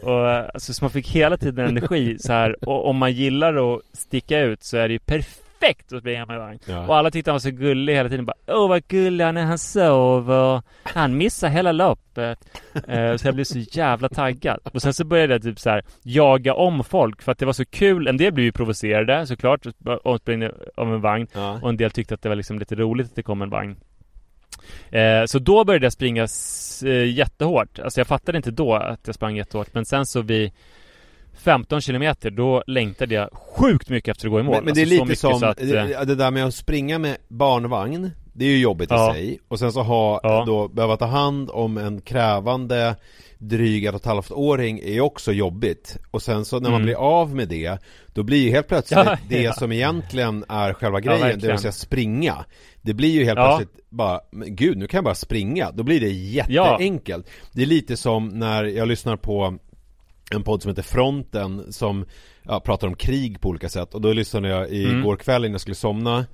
Och, alltså, så man fick hela tiden energi så här. Och om man gillar att sticka ut så är det ju perfekt att springa med vagn. Ja. Och alla tyckte han var så gullig hela tiden. Bara Åh vad gullig han är, han sover. Han missar hela loppet. Eh, Så jag blev så jävla taggad. Och sen så började jag typ så här Jaga om folk för att det var så kul. En del blev ju provocerade såklart Omspringna av en vagn. Ja. Och en del tyckte att det var liksom lite roligt att det kom en vagn. Eh, Så då började jag springa eh, jättehårt. Alltså jag fattade inte då att jag sprang jättehårt Men sen så vid 15 kilometer då längtade jag sjukt mycket efter att gå i mål. Men, men det är Alltså så lite som, att, det, det där med att springa med barnvagn Det är ju jobbigt Ja. i sig. Och sen så ha, Ja. då behöva ta hand om en krävande dryg ett och ett halvt åring är ju också jobbigt. Och sen så när man Mm. blir av med det Då blir ju helt plötsligt Ja, det som egentligen är själva grejen, det vill säga springa. Det blir ju helt plötsligt bara, men gud nu kan jag bara springa. Då blir det jätteenkelt. Det är lite som när jag lyssnar på en podd som heter Fronten som ja, pratar om krig på olika sätt och då lyssnade jag Mm. igår kväll innan jag skulle somna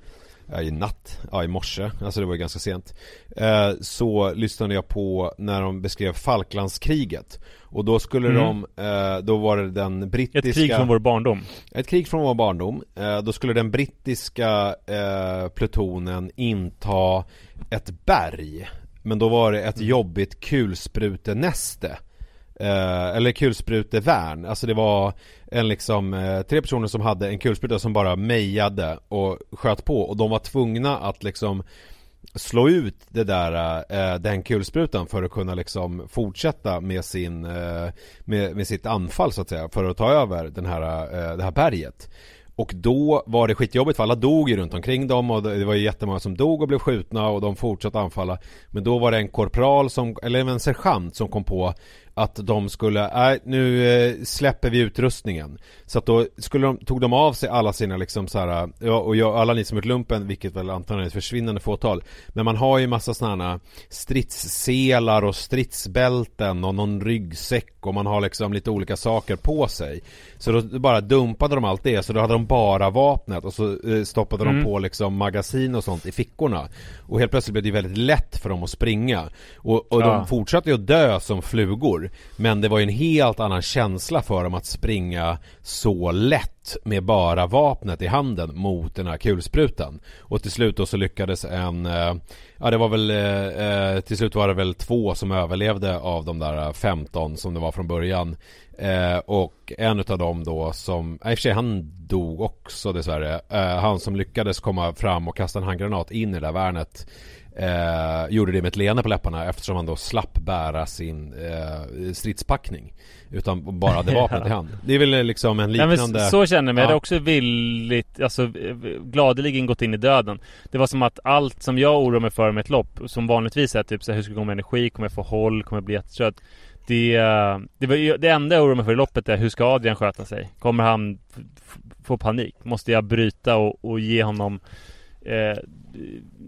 Ja, i natt, ja i morse, alltså det var ju ganska sent eh, Så lyssnade jag på när de beskrev Falklandskriget Och då skulle Mm. de, eh, då var det den brittiska Ett krig från vår barndom ett krig från vår barndom. Eh, då skulle den brittiska plutonen inta ett berg. Men då var det ett jobbigt kulsprutenäste. Eh, eller kulsprutevärn. Alltså det var en liksom eh, tre personer som hade en kulspruta som bara mejade och sköt på. Och de var tvungna att liksom slå ut det där, eh, den kulsprutan för att kunna liksom fortsätta med sin, eh, med, med sitt anfall så att säga, för att ta över den här, eh, det här berget. Och då var det skitjobbigt för alla dog ju runt omkring dem och det var ju jättemånga som dog och blev skjutna och de fortsatte anfalla. Men då var det en korpral som, eller en sergeant som kom på att de skulle, nej nu eh, släpper vi utrustningen. Så att då skulle de, tog de av sig alla sina liksom så här, ja, och jag, alla ni som gjort lumpen, vilket väl antagligen är ett försvinnande fåtal. Men man har ju massa sådana stridsselar och stridsbälten och någon ryggsäck och man har liksom lite olika saker på sig. Så då bara dumpade de allt det, så då hade de bara vapnet och så eh, stoppade mm. de på liksom magasin och sånt i fickorna. Och helt plötsligt blev det väldigt lätt för dem att springa. Och, och ja. de fortsatte ju att dö som flugor. Men det var ju en helt annan känsla för dem att springa så lätt med bara vapnet i handen mot den här kulsprutan. Och till slut då så lyckades en, eh, ja det var väl, eh, eh, till slut var det väl två som överlevde av de där 15 som det var från början. Eh, och en av dem då som, i och för sig han dog också dessvärre. Eh, han som lyckades komma fram och kasta en handgranat in i det där värnet eh, gjorde det med ett leende på läpparna eftersom han då slapp bära sin eh, stridspackning. Utan bara hade vapnet i hand. Det är väl liksom en liknande... Ja, så känner jag mig. Ja. Jag hade också villigt, alltså gladeligen gått in i döden. Det var som att allt som jag oroar mig för med ett lopp, som vanligtvis är typ så här, hur ska det gå med energi, kommer jag få håll, kommer jag bli jättetrött? Det, det, var, det enda jag oroar mig för i loppet är hur ska Adrian sköta sig? Kommer han få panik? Måste jag bryta och, och ge honom eh,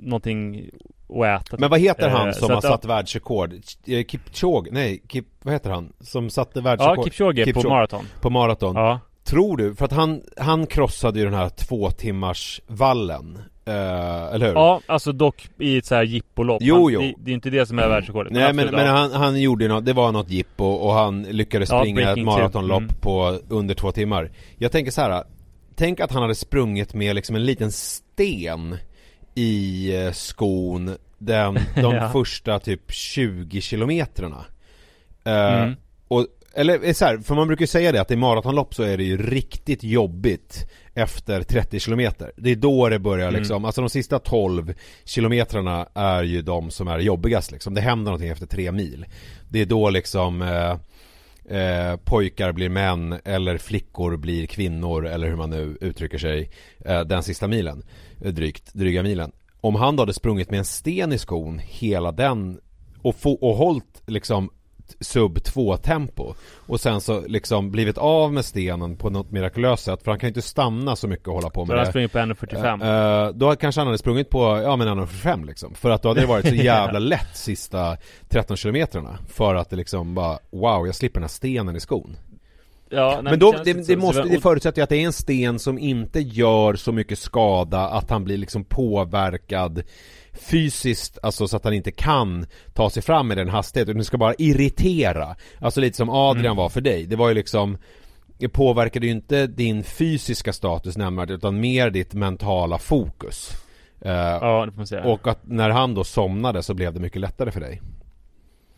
någonting att äta? Men vad heter han eh, som har satt världsrekord? Eh, Kipchoge? Nej, Kip, vad heter han? Som satte världsrekord? Ja, Kipchoge, Kipchoge på maraton På maraton ja. Tror du? För att han, han krossade ju den här två timmars vallen Uh, eller hur? Ja, alltså dock i ett så här jippolopp Jo, jo det, det, är inte det som är världsrekordet Nej men, men han, han gjorde något, det var något jippo och han lyckades springa ja, ett maratonlopp mm. på under två timmar Jag tänker så här. Tänk att han hade sprungit med liksom en liten sten i eh, skon den, de ja. första typ 20 kilometrarna uh, mm. Och eller så här, för man brukar säga det att i maratonlopp så är det ju riktigt jobbigt efter 30 kilometer. Det är då det börjar mm. liksom, mm. alltså de sista 12 kilometrarna är ju de som är jobbigast liksom. Det händer någonting efter tre mil. Det är då liksom eh, eh, pojkar blir män eller flickor blir kvinnor eller hur man nu uttrycker sig eh, den sista milen, eh, drygt, dryga milen. Om han då hade sprungit med en sten i skon hela den och, få, och hållit liksom sub 2 tempo och sen så liksom blivit av med stenen på något mirakulöst sätt för han kan ju inte stanna så mycket och hålla på med det. Han sprungit på 1.45? Uh, uh, då kanske han hade sprungit på, ja men 1.45 liksom. För att då hade det varit så jävla lätt sista 13 kilometrarna. För att det liksom bara wow jag slipper den här stenen i skon. Ja, nej, men då, det, det, det måste, det förutsätter ju att det är en sten som inte gör så mycket skada att han blir liksom påverkad fysiskt, alltså så att han inte kan ta sig fram med den hastigheten, utan ska bara irritera. Alltså lite som Adrian mm. var för dig. Det var ju liksom det påverkade ju inte din fysiska status nämnvärt utan mer ditt mentala fokus. Uh, ja, det får man säga. Och att när han då somnade så blev det mycket lättare för dig.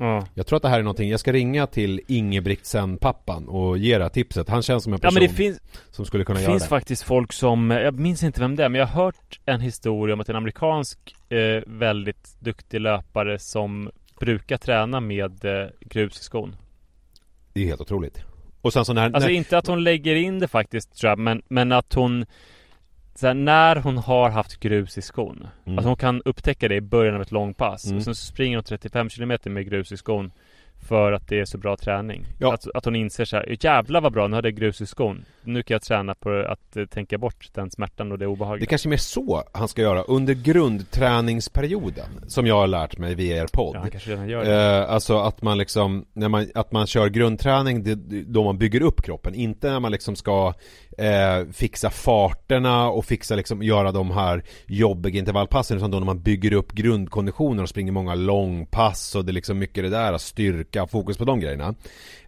Ja. Jag tror att det här är någonting, jag ska ringa till Ingebrigtsen pappan och ge det här tipset. Han känns som en person ja, finns, som skulle kunna göra det. Det finns faktiskt folk som, jag minns inte vem det är, men jag har hört en historia om att en amerikansk eh, väldigt duktig löpare som brukar träna med eh, grus i skon. Det är helt otroligt. Och sen så när, Alltså när... inte att hon lägger in det faktiskt tror jag, men, men att hon så här, när hon har haft grus i skon mm. Alltså hon kan upptäcka det i början av ett långpass mm. och sen springer hon 35 km med grus i skon För att det är så bra träning ja. att, att hon inser så här, jävlar vad bra, nu hade jag grus i skon Nu kan jag träna på att uh, tänka bort den smärtan och det obehaget Det kanske är mer så han ska göra under grundträningsperioden Som jag har lärt mig via er podd ja, han kanske redan gör det. Uh, alltså att man liksom, när man, att man kör grundträning det, då man bygger upp kroppen Inte när man liksom ska eh, fixa farterna och fixa liksom, göra de här jobbiga intervallpassen utan då när man bygger upp grundkonditionen och springer många långpass och det är liksom mycket det där, styrka, fokus på de grejerna.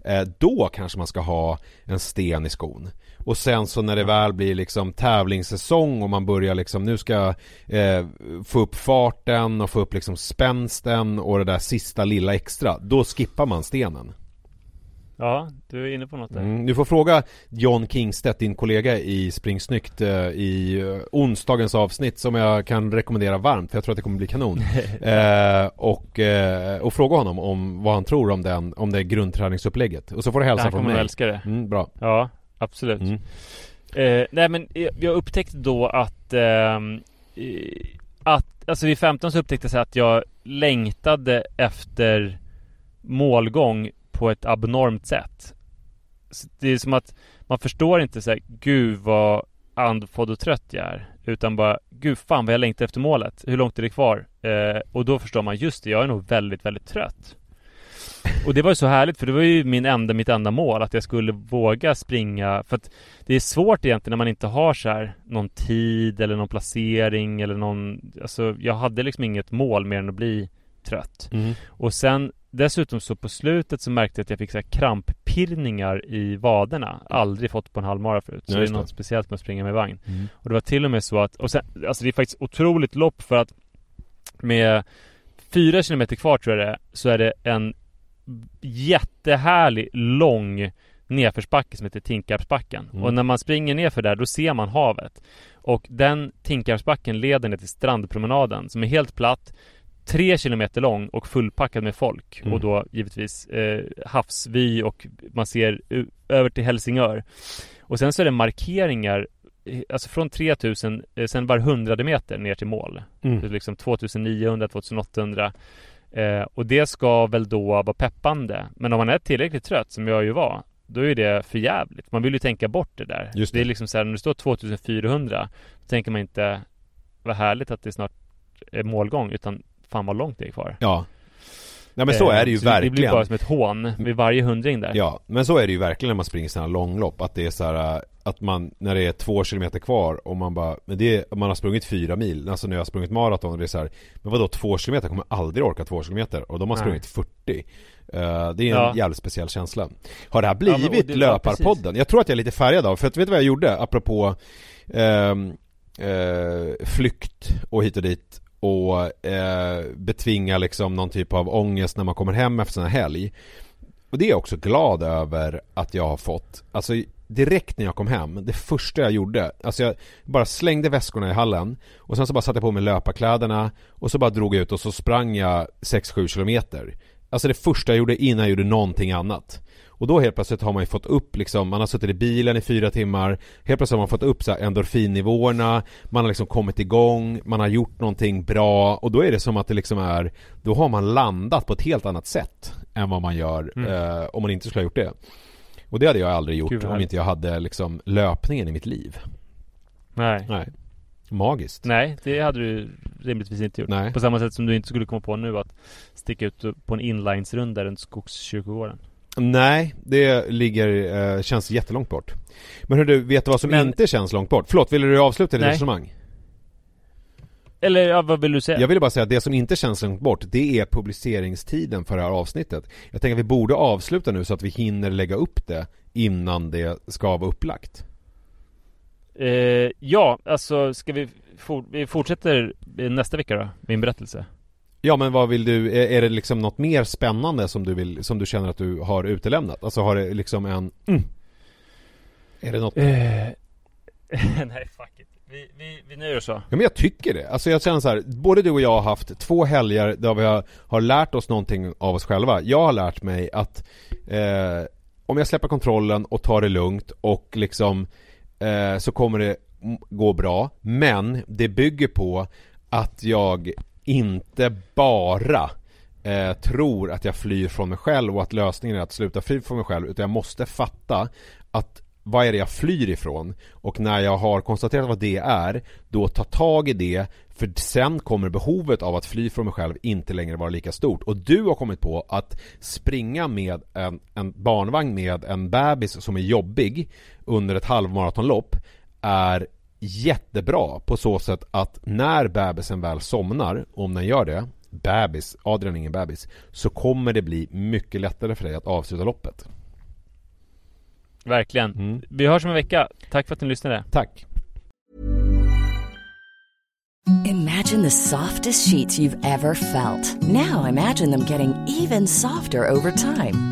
Eh, då kanske man ska ha en sten i skon. Och sen så när det väl blir liksom tävlingssäsong och man börjar liksom nu ska eh, få upp farten och få upp liksom spänsten och det där sista lilla extra. Då skippar man stenen. Ja, du är inne på något där. Mm, du får fråga John Kingstedt, din kollega i Springsnyggt eh, i eh, onsdagens avsnitt som jag kan rekommendera varmt för jag tror att det kommer bli kanon. eh, och, eh, och fråga honom om vad han tror om, den, om det grundträningsupplägget. Och så får du hälsa från mig. Han kommer älska det. Mm, bra. Ja, absolut. Mm. Eh, nej men jag upptäckte då att ehm, att, alltså vid 15 så upptäckte jag att jag längtade efter målgång på ett abnormt sätt. Så det är som att man förstår inte så här, gud vad andfådd och trött jag är. Utan bara, gud fan vad jag längtar efter målet. Hur långt är det kvar? Eh, och då förstår man, just det, jag är nog väldigt, väldigt trött. Och det var ju så härligt för det var ju min enda, mitt enda mål att jag skulle våga springa för att det är svårt egentligen när man inte har så här någon tid eller någon placering eller någon Alltså jag hade liksom inget mål mer än att bli trött. Mm. Och sen dessutom så på slutet så märkte jag att jag fick så här kramppirrningar i vaderna. Aldrig fått på en halvmara förut. Så Ja, det är något speciellt med att springa med vagn. Mm. Och det var till och med så att, och sen, alltså det är faktiskt otroligt lopp för att med fyra kilometer kvar tror jag det är, så är det en jättehärlig, lång nedförsbacke som heter Tinkarpsbacken. Mm. Och när man springer nerför där, då ser man havet. Och den Tinkarpsbacken leder ner till strandpromenaden som är helt platt, tre kilometer lång och fullpackad med folk. Mm. Och då givetvis eh, havsvy och man ser över till Helsingör. Och sen så är det markeringar eh, Alltså från 3000, eh, sen var hundrade meter ner till mål. Det är Mm. liksom 2900, 2800 eh, Och det ska väl då vara peppande Men om man är tillräckligt trött som jag ju var Då är det för jävligt. Man vill ju tänka bort det där Just det. är liksom så här, när det står 2400 Då tänker man inte Vad härligt att det snart är målgång Utan fan vad långt det är kvar Ja. Nej men så Eh, är det ju så Det blir verkligen. bara som ett hån vid varje hundring där Ja, men så är det ju verkligen när man springer sådana långlopp Att det är så här äh, att man, när det är två kilometer kvar och man bara, men det är, man har sprungit fyra mil Alltså när jag har sprungit maraton och det är så här, men vadå två kilometer? Jag kommer aldrig orka två kilometer och de har sprungit 40 Eh, Det är en Ja. jävligt speciell känsla Har det här Ja, men- blivit det- ja, Löparpodden? jag tror att jag är lite färgad av, för att vet du vad jag gjorde? Apropå ehm, eh, flykt och hit och dit och eh, betvinga liksom någon typ av ångest när man kommer hem efter en helg. Och det är jag också glad över att jag har fått. Alltså direkt när jag kom hem, det första jag gjorde, alltså jag bara slängde väskorna i hallen och sen så bara satte jag på mig löparkläderna och så bara drog jag ut och så sprang jag 6-7 kilometer. Alltså det första jag gjorde innan jag gjorde någonting annat. Och då helt plötsligt har man ju fått upp liksom, man har suttit i bilen i fyra timmar Helt plötsligt har man fått upp så här endorfinnivåerna Man har liksom kommit igång, man har gjort någonting bra och då är det som att det liksom är Då har man landat på ett helt annat sätt Än vad man gör Mm. eh, om man inte skulle ha gjort det Och det hade jag aldrig gjort Gud, om inte jag hade liksom löpningen i mitt liv Nej Nej Magiskt Nej, det hade du rimligtvis inte gjort. Nej. På samma sätt som du inte skulle komma på nu att sticka ut på en inlinesrunda runt Skogskyrkogården. Nej, det ligger, eh, känns jättelångt bort Men hur du vet du vad som Men- inte känns långt bort? Förlåt, ville du avsluta ditt resonemang? Eller ja, vad vill du säga? Jag ville bara säga att det som inte känns långt bort, det är publiceringstiden för det här avsnittet. Jag tänker att vi borde avsluta nu så att vi hinner lägga upp det innan det ska vara upplagt. Eh, ja, alltså ska vi, for, vi fortsätter nästa vecka då, min berättelse. Ja men vad vill du, är, det liksom något mer spännande som du vill, som du känner att du har utelämnat? Alltså har det liksom en, mm. Är det något? Eh, nej, fuck it. Vi, vi, vi nöjer oss så. Ja men jag tycker det. Alltså jag känner så här, både du och jag har haft två helger där vi har, har lärt oss någonting av oss själva. Jag har lärt mig att eh, om jag släpper kontrollen och tar det lugnt och liksom eh, så kommer det gå bra. Men det bygger på att jag inte bara eh, tror att jag flyr från mig själv och att lösningen är att sluta fly från mig själv utan jag måste fatta att vad är det jag flyr ifrån? Och när jag har konstaterat vad det är då ta tag i det för sen kommer behovet av att fly från mig själv inte längre vara lika stort. Och du har kommit på att springa med en, en barnvagn med en bebis som är jobbig under ett halvmaratonlopp är jättebra på så sätt att när bebisen väl somnar, om den gör det, bebis, Adrian är ingen bebis, så kommer det bli mycket lättare för dig att avsluta loppet. Verkligen. Mm. Vi hörs om en vecka. Tack för att ni lyssnade. Tack! Imagine the softest sheets you've ever felt. Now imagine them getting even softer over time.